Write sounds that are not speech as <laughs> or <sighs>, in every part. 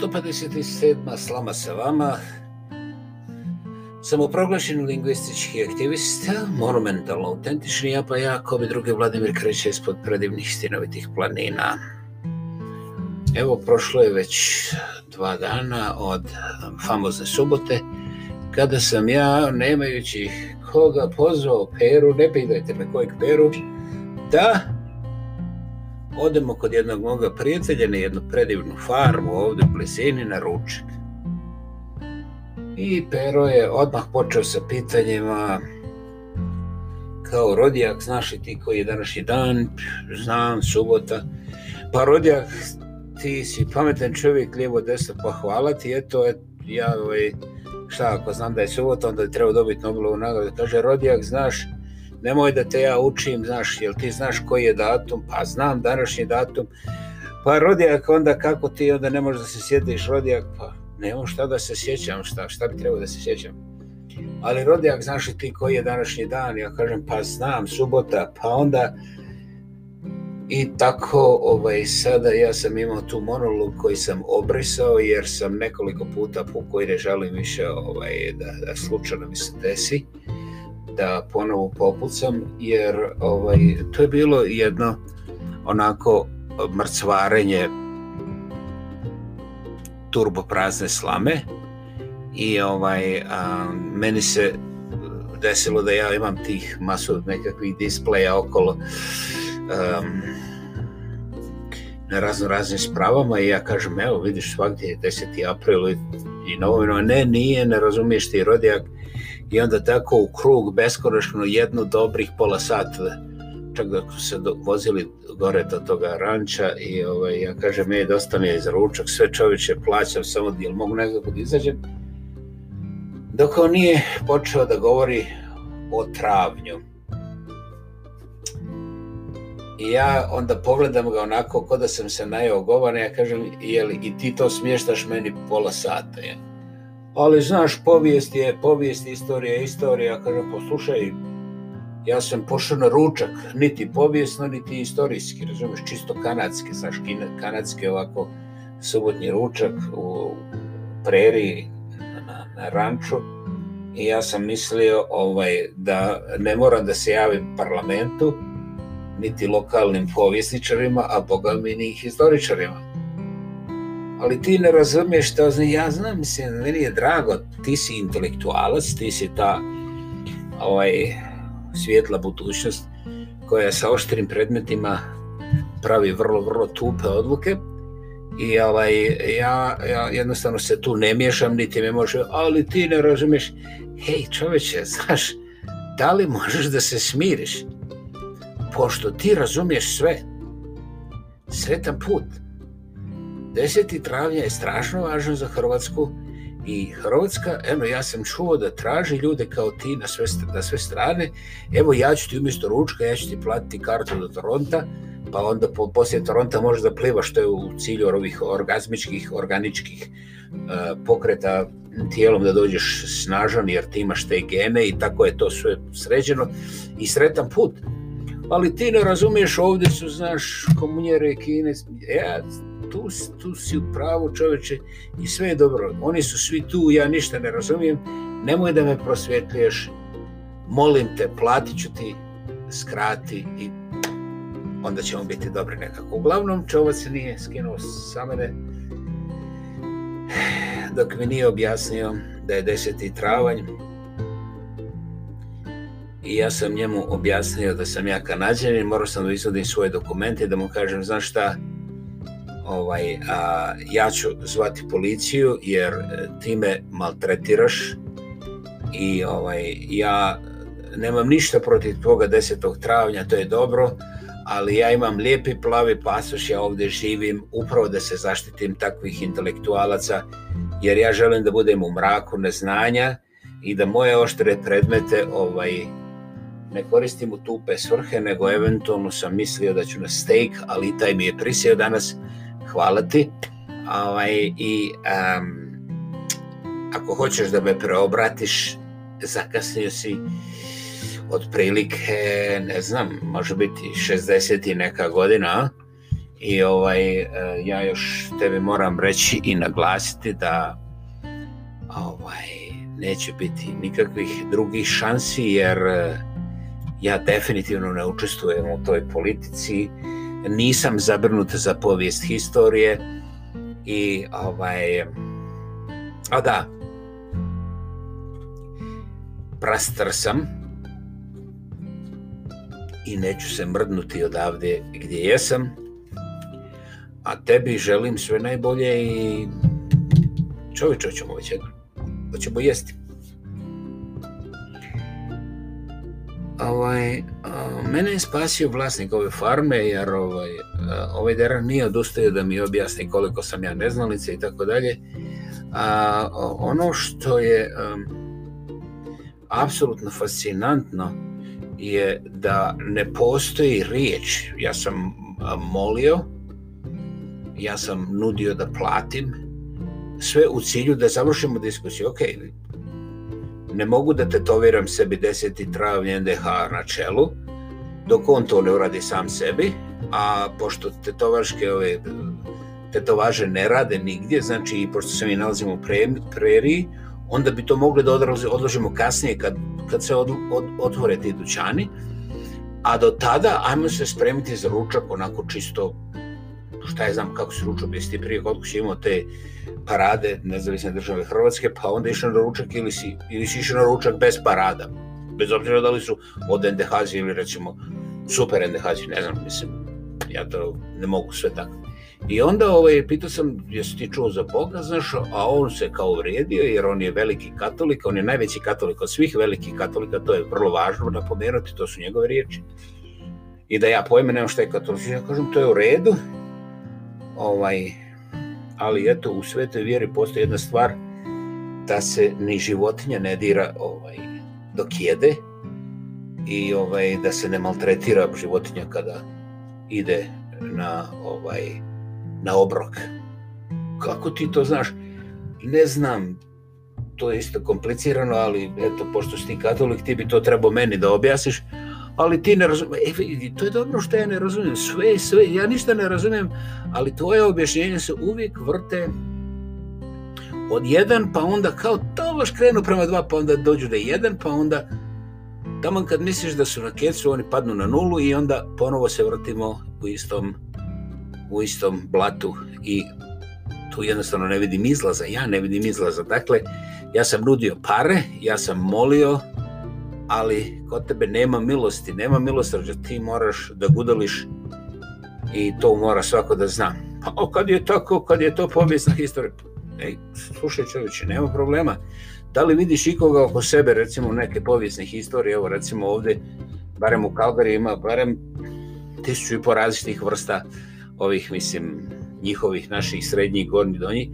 157. slama sa vama. proglašen lingvistički aktivista, monumentalno autentični, ja pa ja, bi drugi Vladimir kreće ispod predivnih stinovitih planina. Evo, prošlo je već dva dana od famozne subote, kada sam ja, nemajući koga, pozvao Peru, ne pitajte me kojeg Peru, da odemo kod jednog moga prijatelja na jednu predivnu farmu ovdje u blizini na ručak. I Pero je odmah počeo sa pitanjima kao rodijak, znaš li ti koji je današnji dan, znam, subota. Pa rodijak, ti si pametan čovjek, lijevo, desno, pa hvala ti, eto, ja, ovaj, šta, ako znam da je subota, onda je trebao dobiti Nobelovu nagradu. Kaže, rodijak, znaš, nemoj da te ja učim, znaš, jel ti znaš koji je datum, pa znam današnji datum, pa rodijak onda kako ti, onda ne možeš da se sjetiš rodijak, pa nemam šta da se sjećam, šta, šta bi trebao da se sjećam. Ali rodijak, znaš li ti koji je današnji dan, ja kažem, pa znam, subota, pa onda, i tako ovaj, sada ja sam imao tu monolog koji sam obrisao jer sam nekoliko puta po koji ne želim više ovaj, da, da slučajno mi se desi da ponovo popucam jer ovaj, to je bilo jedno onako mrcvarenje turbo prazne slame i ovaj, meni se desilo da ja imam tih masu nekakvih displeja okolo na razno raznim spravama i ja kažem evo vidiš svakdje 10. april i, i ne nije ne razumiješ ti rodijak i onda tako u krug beskonačno jednu dobrih pola sata čak dok su se vozili gore do toga ranča i ovaj, ja kažem, je, dosta mi je za ručak, sve čovječe plaćam, samo jel mogu nekako da izađem? Dok on nije počeo da govori o travnju. I ja onda pogledam ga onako, kao da sam se najeo govane, ja kažem, jel i ti to smještaš meni pola sata, ali znaš, povijest je, povijest, istorija je istorija. Kaže, poslušaj, ja sam pošao na ručak, niti povijesno, niti istorijski, razumiješ, čisto kanadski, znaš, kanadski ovako subotnji ručak u preriji na, ranču i ja sam mislio ovaj, da ne moram da se javim parlamentu, niti lokalnim povjesničarima, a boga mi ni historičarima ali ti ne razumiješ što Ja znam, mislim, meni je drago, ti si intelektualac, ti si ta ovaj, svjetla budućnost koja sa oštrim predmetima pravi vrlo, vrlo tupe odluke i ovaj, ja, ja jednostavno se tu ne miješam, niti me može, ali ti ne razumiješ, hej čoveče, znaš, da li možeš da se smiriš? Pošto ti razumiješ sve, sretan put. 10. travnja je strašno važan za Hrvatsku i Hrvatska, eno ja sam čuo da traži ljude kao ti na sve, na sve strane, evo ja ću ti umjesto ručka, ja ću ti platiti kartu do Toronta, pa onda po, poslije Toronta možeš da plivaš, što je u cilju ovih orgazmičkih, organičkih e, pokreta tijelom da dođeš snažan jer ti imaš te gene i tako je to sve sređeno i sretan put ali ti ne razumiješ, ovdje su, znaš, komunjere i e, ja, tu, tu si u pravu čovječe i sve je dobro, oni su svi tu, ja ništa ne razumijem, nemoj da me prosvjetljuješ, molim te, platit ću ti, skrati i onda ćemo biti dobri nekako. Uglavnom, čovac se nije skinuo sa mene dok mi nije objasnio da je 10. travanj i ja sam njemu objasnio da sam ja i morao sam da izvodim svoje dokumente i da mu kažem, znaš šta, ovaj, ja ću zvati policiju jer e, ti me maltretiraš i ovaj, ja nemam ništa protiv toga 10. travnja, to je dobro, ali ja imam lijepi plavi pasoš, ja ovdje živim upravo da se zaštitim takvih intelektualaca, jer ja želim da budem u mraku neznanja i da moje oštre predmete ovaj, ne koristim u tupe svrhe, nego eventualno sam mislio da ću na steak, ali taj mi je prisio danas, hvala ti. Ovaj, I ako hoćeš da me preobratiš, zakasnio si otprilike, ne znam, može biti 60 i neka godina, i ovaj, e, ja još tebi moram reći i naglasiti da ovaj, neće biti nikakvih drugih šansi jer ja definitivno ne učestvujem u toj politici, nisam zabrnut za povijest historije i ovaj, a da, prastar sam i neću se mrdnuti odavde gdje jesam, a tebi želim sve najbolje i čovječo hoćemo već jedno, hoćemo jesti. ovaj, mene je spasio vlasnik ove farme jer ovaj, ovaj deran nije odustao da mi objasni koliko sam ja neznalica i tako dalje. A ono što je apsolutno fascinantno je da ne postoji riječ. Ja sam molio, ja sam nudio da platim, sve u cilju da završimo diskusiju. Ok, ne mogu da tetoviram sebi 10. travnja NDH na čelu, dok on to ne uradi sam sebi, a pošto tetovaške ove tetovaže ne rade nigdje, znači i pošto se mi nalazimo u pre, preriji, onda bi to mogli da odložimo kasnije kad, kad se od, otvore ti dućani, a do tada ajmo se spremiti za ručak onako čisto šta je znam kako se ručao bez ti prije koliko si imao te parade nezavisne države Hrvatske pa onda išao na ručak ili si, ili si išao na ručak bez parada bez obzira da li su od ndh ili recimo super ndh ne znam mislim ja to ne mogu sve tako i onda ovaj, pitao sam, jesi ti čuo za Boga, znaš, a on se kao uvrijedio jer on je veliki katolik, on je najveći katolik od svih velikih katolika, to je vrlo važno napomenuti, to su njegove riječi. I da ja pojme nemam šta je katolik, ja kažem to je u redu, Ovaj, ali eto, u svetoj vjeri postoji jedna stvar da se ni životinja ne dira ovaj, dok jede i ovaj, da se ne maltretira životinja kada ide na, ovaj, na obrok. Kako ti to znaš? Ne znam, to je isto komplicirano, ali eto, pošto si ti katolik, ti bi to trebao meni da objasniš, ali ti ne razumijem, e, to je dobro što ja ne razumijem, sve, sve, ja ništa ne razumijem, ali tvoje objašnjenje se uvijek vrte od jedan, pa onda kao to baš krenu prema dva, pa onda dođu do jedan, pa onda tamo kad misliš da su na kecu, oni padnu na nulu i onda ponovo se vrtimo u istom, u istom blatu i tu jednostavno ne vidim izlaza, ja ne vidim izlaza. Dakle, ja sam nudio pare, ja sam molio ali kod tebe nema milosti, nema milosrđa, ti moraš da gudališ i to mora svako da zna. Pa o, kad je tako, kad je to povijesna historija? Ej, slušaj čovječe, nema problema. Da li vidiš ikoga oko sebe, recimo neke povijesne historije, evo recimo ovdje, barem u Kalgari ima barem tisuću i po različitih vrsta ovih, mislim, njihovih, naših srednjih, gornjih, donjih.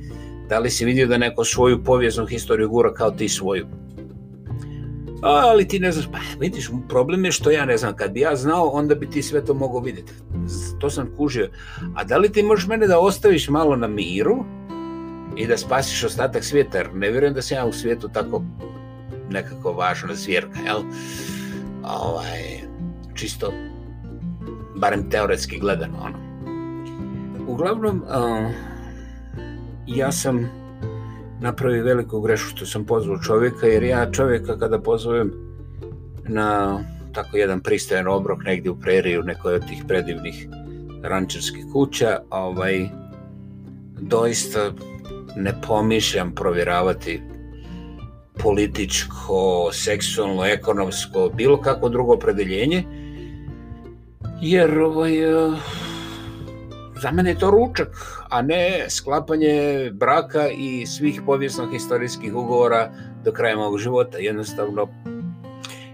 Da li si vidio da neko svoju povijesnu historiju gura kao ti svoju? ali ti ne znaš, pa vidiš, problem je što ja ne znam, kad bi ja znao, onda bi ti sve to mogao vidjeti. To sam kužio. A da li ti možeš mene da ostaviš malo na miru i da spasiš ostatak svijeta, jer ne vjerujem da sam ja u svijetu tako nekako važna zvjerka, jel? Ovaj, čisto, barem teoretski gledano, ono. Uglavnom, ja sam Napravi veliku grešku što sam pozvao čovjeka, jer ja čovjeka kada pozovem na tako jedan pristajan obrok negdje u preriju nekoj od tih predivnih rančarskih kuća, ovaj, doista ne pomišljam provjeravati političko, seksualno, ekonomsko, bilo kako drugo opredeljenje, jer ovaj, za mene je to ručak, a ne sklapanje braka i svih povijesno historijskih ugovora do kraja mog života. Jednostavno,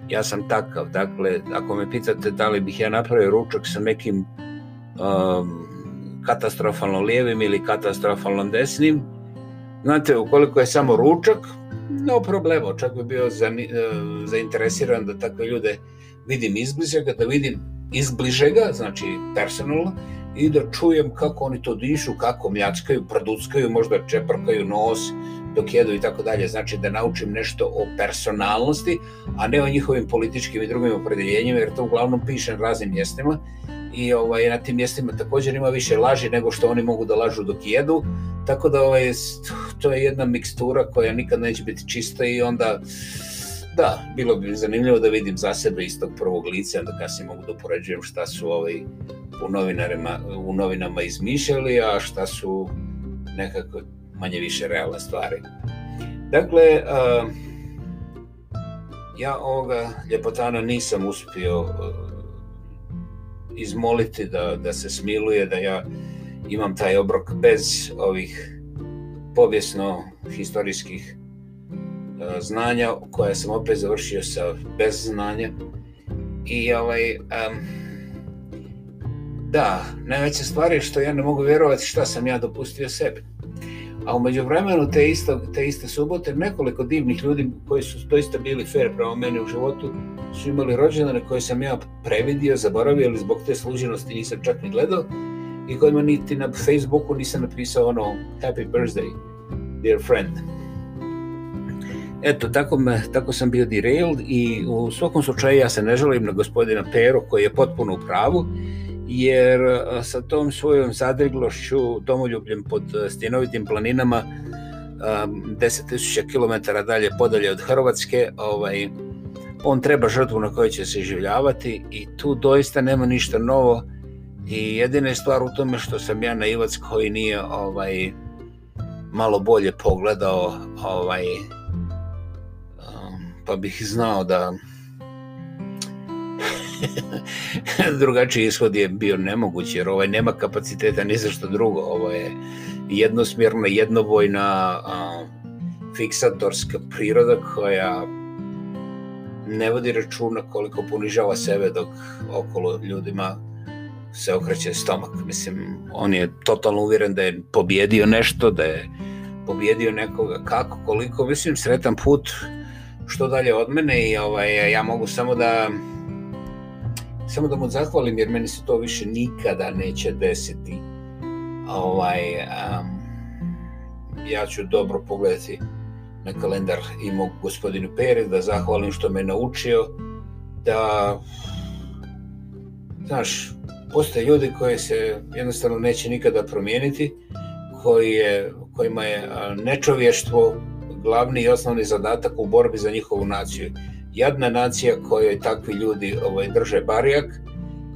ja sam takav. Dakle, ako me pitate da li bih ja napravio ručak sa nekim um, katastrofalno lijevim ili katastrofalno desnim, znate, ukoliko je samo ručak, no problemo. Čak bi bio e, zainteresiran da takve ljude vidim izbližega, da vidim izbližega, znači personalno, i da čujem kako oni to dišu, kako mjackaju, prduckaju, možda čeprkaju nos dok jedu i tako dalje. Znači da naučim nešto o personalnosti, a ne o njihovim političkim i drugim opredeljenjima, jer to uglavnom piše na raznim mjestima i ovaj, na tim mjestima također ima više laži nego što oni mogu da lažu dok jedu, tako da ovaj, to je jedna mikstura koja nikad neće biti čista i onda da, bilo bi zanimljivo da vidim za sebe iz tog prvog lica, onda kasnije mogu da upoređujem šta su ovaj, u novinarima, u novinama izmišljali, a šta su nekako manje više realne stvari. Dakle, ja ovoga ljepotana nisam uspio e, izmoliti da, da se smiluje, da ja imam taj obrok bez ovih povijesno-historijskih e, znanja koja sam opet završio sa bez znanja i ovaj da, najveća stvar je što ja ne mogu vjerovati šta sam ja dopustio sebi. A u međuvremenu te, isto, te iste subote nekoliko divnih ljudi koji su doista bili fair prema meni u životu su imali rođendane koje sam ja previdio, zaboravio ili zbog te služenosti nisam čak ni gledao i kojima niti na Facebooku nisam napisao ono Happy birthday, dear friend. Eto, tako, me, tako sam bio derailed i u svakom slučaju ja se ne želim na gospodina Pero koji je potpuno u pravu jer e, sa tom svojom zadriglošću domoljubljem pod e, stjenovitim planinama 10.000 km dalje podalje od Hrvatske ovaj, on treba žrtvu na kojoj će se življavati i tu doista nema ništa novo i jedina je stvar u tome što sam ja naivac koji nije ovaj, malo bolje pogledao ovaj, pa bih znao da <laughs> drugačiji ishod je bio nemoguć jer ovaj nema kapaciteta ni za što drugo. Ovo je jednosmjerna, jednobojna, a, fiksatorska priroda koja ne vodi računa koliko ponižava sebe dok okolo ljudima se okreće stomak. Mislim, on je totalno uvjeren da je pobjedio nešto, da je pobjedio nekoga. Kako, koliko, mislim, sretan put što dalje od mene i ovaj, ja mogu samo da samo da mu zahvalim jer meni se to više nikada neće desiti. Ovaj, um, ja ću dobro pogledati na kalendar i mogu gospodinu Pere da zahvalim što me naučio da znaš, postoje ljudi koji se jednostavno neće nikada promijeniti koji je, kojima je nečovještvo glavni i osnovni zadatak u borbi za njihovu naciju jadna nacija kojoj takvi ljudi ovaj, drže barijak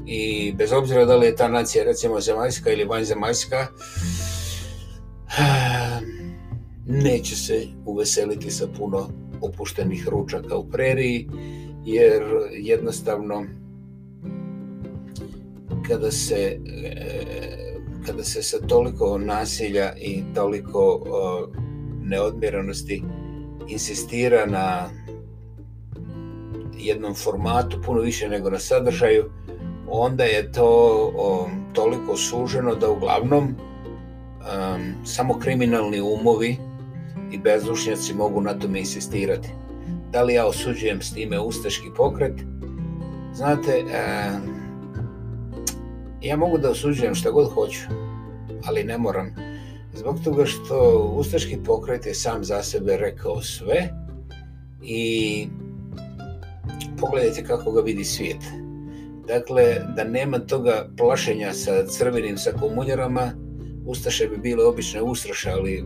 i bez obzira da li je ta nacija recimo zemaljska ili vanzemaljska <sighs> neće se uveseliti sa puno opuštenih ručaka u preriji jer jednostavno kada se eh, kada se sa toliko nasilja i toliko neodmjerenosti insistira na jednom formatu puno više nego na sadržaju, onda je to toliko suženo da uglavnom samo kriminalni umovi i bezdušnjaci mogu na tome insistirati. Da li ja osuđujem s time ustaški pokret? Znate, ja mogu da osuđujem šta god hoću, ali ne moram. Zbog toga što ustaški pokret je sam za sebe rekao sve i pogledajte kako ga vidi svijet. Dakle, da nema toga plašenja sa crvenim sa komunjerama, Ustaše bi bile obične ustraše, ali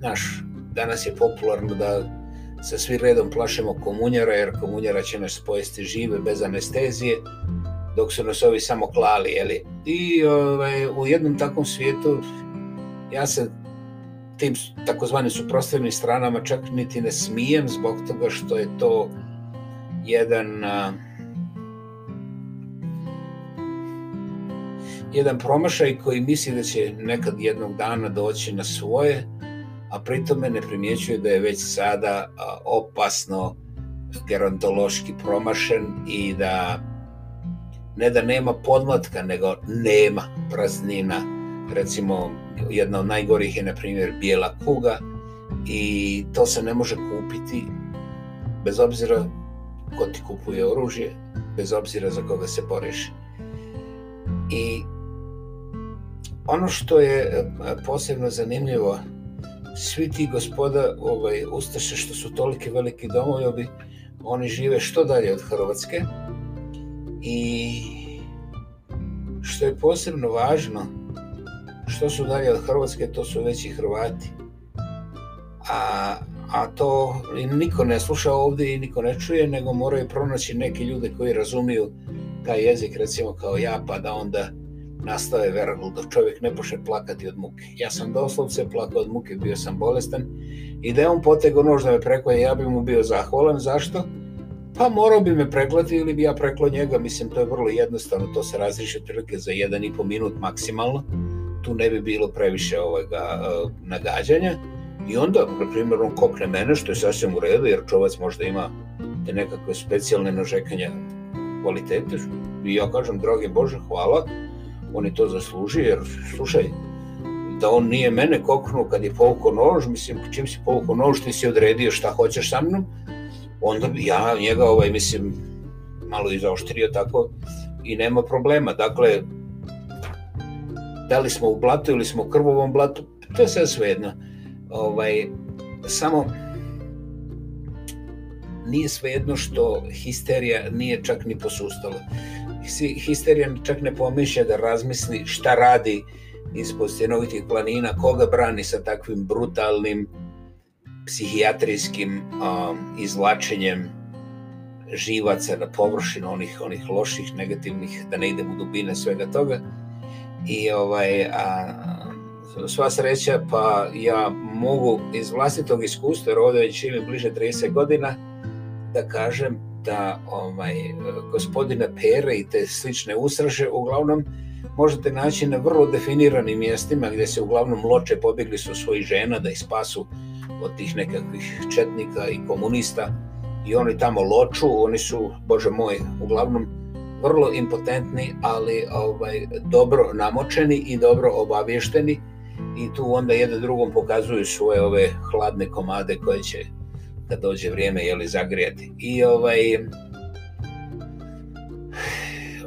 naš, danas je popularno da sa svi redom plašemo komunjara, jer komunjara će nas pojesti žive bez anestezije, dok su nas ovi samo klali. Jeli? I ovaj, u jednom takvom svijetu ja se tim takozvanim suprostavnim stranama čak niti ne smijem zbog toga što je to jedan jedan promašaj koji misli da će nekad jednog dana doći na svoje, a pritome ne primjećuje da je već sada opasno gerontološki promašen i da ne da nema podmatka, nego nema praznina. Recimo, jedna od najgorih je, na primjer, bijela kuga i to se ne može kupiti bez obzira ko ti kupuje oružje, bez obzira za koga se boriš. I ono što je e, posebno zanimljivo, svi ti gospoda ovaj, Ustaše što su toliki veliki domovi, oni žive što dalje od Hrvatske i što je posebno važno, što su dalje od Hrvatske, to su veći Hrvati. A a to niko ne sluša ovdje i niko ne čuje, nego moraju pronaći neke ljude koji razumiju taj jezik, recimo kao ja, pa da onda nastave vergul, da čovjek ne poše plakati od muke. Ja sam doslovce plakao od muke, bio sam bolestan i da je on potegao nož da me prekoje, ja bi mu bio zahvalan. Zašto? Pa morao bi me preklati ili bi ja preklao njega, mislim to je vrlo jednostavno, to se razriše otprilike za jedan i po minut maksimalno, tu ne bi bilo previše ovoga ovaj, eh, nagađanja i onda, na primjer, on kopne mene, što je sasvim u redu, jer čovac možda ima te nekakve specijalne nažekanja kvalitete. I ja kažem, dragi Bože, hvala, on je to zaslužio, jer, slušaj, da on nije mene koknuo kad je povukao nož, mislim, čim si povukao nož, ti si odredio šta hoćeš sa mnom, onda bi ja njega, ovaj, mislim, malo zaoštrio tako i nema problema. Dakle, da li smo u blatu ili smo u krvovom blatu, to je sve svejedno ovaj, samo nije svejedno što histerija nije čak ni posustala. Histerija čak ne pomišlja da razmisli šta radi ispod stjenovitih planina, koga brani sa takvim brutalnim psihijatrijskim um, izlačenjem živaca na površinu onih onih loših, negativnih, da ne ide u dubine svega toga. I ovaj, a, sva sreća, pa ja mogu iz vlastitog iskustva, jer ovdje već bliže 30 godina, da kažem da ovaj, gospodina Pere i te slične usraže uglavnom možete naći na vrlo definiranim mjestima gdje se uglavnom loče pobjegli su svojih žena da ih spasu od tih nekakvih četnika i komunista i oni tamo loču, oni su, bože moj, uglavnom vrlo impotentni, ali ovaj, dobro namočeni i dobro obavješteni i tu onda jedan drugom pokazuju svoje ove hladne komade koje će kad dođe vrijeme jeli zagrijati i ovaj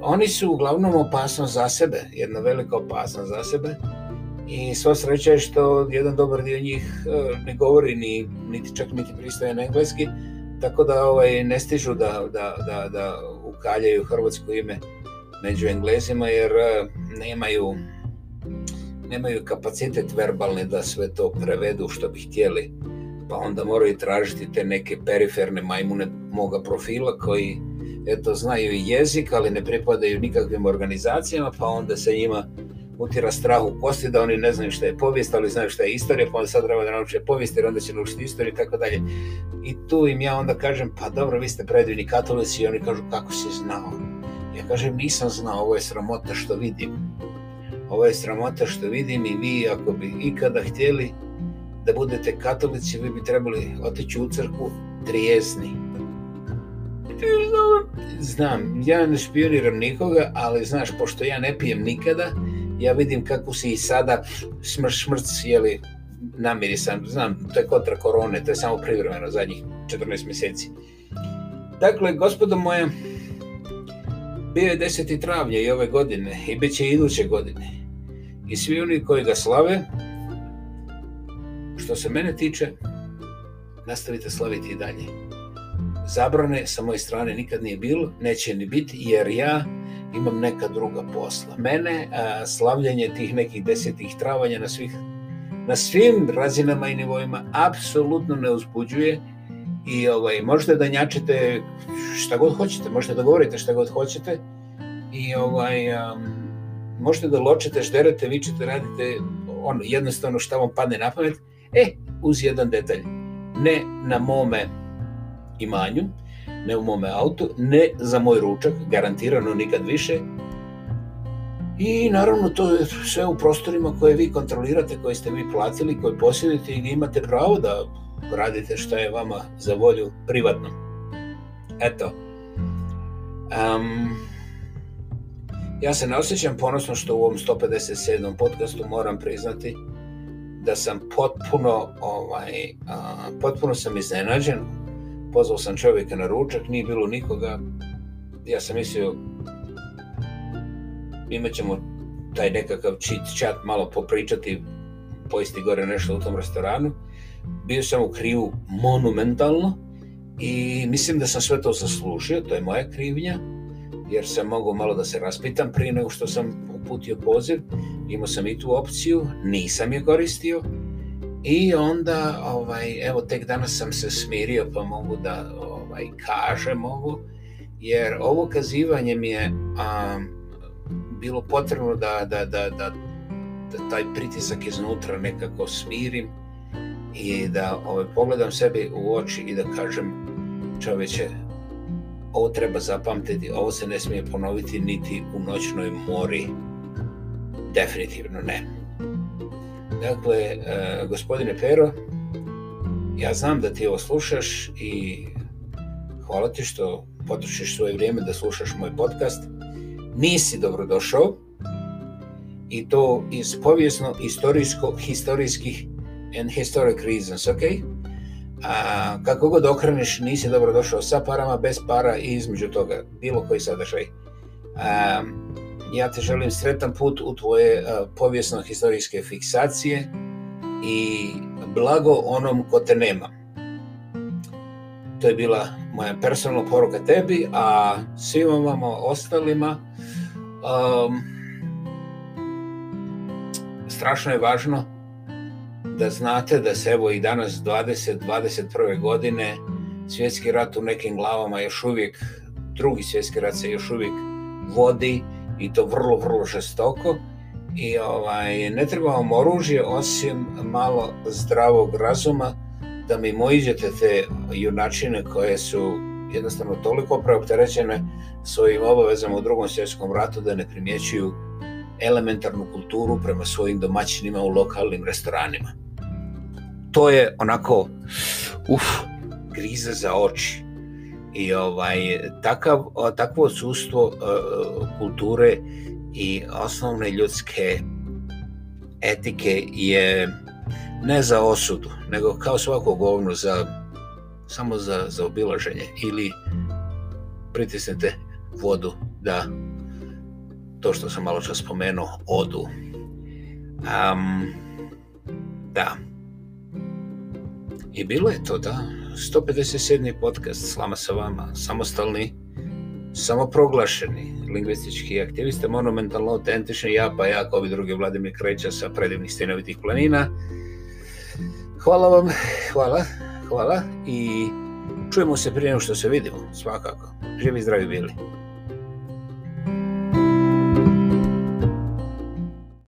oni su uglavnom opasnost za sebe jedna velika opasnost za sebe i sva sreća je što jedan dobar dio njih e, ne govori ni, niti čak niti na engleski tako da ovaj, ne stižu da, da, da, da ukaljaju hrvatsko ime među englezima jer e, nemaju nemaju kapacitet verbalni da sve to prevedu što bi htjeli pa onda moraju tražiti te neke periferne majmune moga profila koji eto znaju i jezik ali ne pripadaju nikakvim organizacijama pa onda se njima utira strah u kosti da oni ne znaju šta je povijest ali znaju šta je istorija pa onda sad treba da nauče povijest jer onda će naučiti istoriju i tako dalje i tu im ja onda kažem pa dobro vi ste predivni katolici i oni kažu kako si znao ja kažem nisam znao ovo je sramota što vidim ovo je sramota što vidim i vi ako bi ikada htjeli da budete katolici, vi bi trebali otići u crkvu trijesni. Znam, ja ne špioniram nikoga, ali znaš, pošto ja ne pijem nikada, ja vidim kako si i sada smrš šmrc, jeli, namirisan, znam, to je kontra korone, to je samo privremeno zadnjih 14 mjeseci. Dakle, gospodo moje, bio je 10. travnja i ove godine i bit će iduće godine. I svi oni koji ga slave, što se mene tiče, nastavite slaviti i dalje. Zabrane sa moje strane nikad nije bilo, neće ni biti, jer ja imam neka druga posla. Mene a, slavljanje tih nekih desetih travanja na, svih, na svim razinama i nivoima apsolutno ne uzbuđuje, i ovaj, možete da njačete šta god hoćete, možete da govorite šta god hoćete i ovaj, um, možete da ločete, šderete, vičete, radite ono jednostavno šta vam padne na pamet, e, uz jedan detalj, ne na mome imanju, ne u mome autu, ne za moj ručak, garantirano nikad više, i naravno to je sve u prostorima koje vi kontrolirate, koje ste vi platili, koje posjedite i imate pravo da radite što je vama za volju privatno. Eto, um, ja se ne osjećam ponosno što u ovom 157. podcastu moram priznati da sam potpuno, ovaj, uh, potpuno sam iznenađen. Pozvao sam čovjeka na ručak, nije bilo nikoga. Ja sam mislio, imat ćemo taj nekakav čit chat, malo popričati, pojesti gore nešto u tom restoranu bio sam u krivu monumentalno i mislim da sam sve to zaslužio, to je moja krivnja, jer sam mogao malo da se raspitam prije nego što sam uputio poziv, imao sam i tu opciju, nisam je koristio i onda ovaj, evo tek danas sam se smirio pa mogu da ovaj, kažem ovo, jer ovo kazivanje mi je bilo potrebno da, da, da, da taj pritisak iznutra nekako smirim, i da ovaj, pogledam sebi u oči i da kažem čoveče, ovo treba zapamtiti, ovo se ne smije ponoviti niti u noćnoj mori. Definitivno ne. Dakle, e, gospodine Pero, ja znam da ti ovo slušaš i hvala ti što potrošiš svoje vrijeme da slušaš moj podcast. Nisi dobrodošao i to iz povijesno historijskih and historic reasons, ok? kako god okreneš, nisi dobro došao sa parama, bez para i između toga, bilo koji sadržaj. ja te želim sretan put u tvoje povijesno-historijske fiksacije i blago onom ko te nema. To je bila moja personalna poruka tebi, a svima vama ostalima strašno je važno da znate da se evo i danas 20-21. godine svjetski rat u nekim glavama još uvijek, drugi svjetski rat se još uvijek vodi i to vrlo, vrlo žestoko i ovaj, ne treba vam oružje osim malo zdravog razuma da mi mojiđete te junačine koje su jednostavno toliko preopterećene svojim obavezama u drugom svjetskom ratu da ne primjećuju elementarnu kulturu prema svojim domaćinima u lokalnim restoranima to je onako, uf, grize za oči. I ovaj, takav, takvo sustvo e, kulture i osnovne ljudske etike je ne za osudu, nego kao svako govno za, samo za, za obilaženje ili pritisnete vodu da to što sam malo čas spomenuo odu. da. I bilo je to, da. 157. podcast Slama sa vama, samostalni, samoproglašeni lingvistički aktivista, monumentalno autentični, ja pa ja kao drugi Vladimir Kreća sa predivnih stenovitih planina. Hvala vam, hvala, hvala i čujemo se prije nego što se vidimo, svakako. Živi zdravi bili.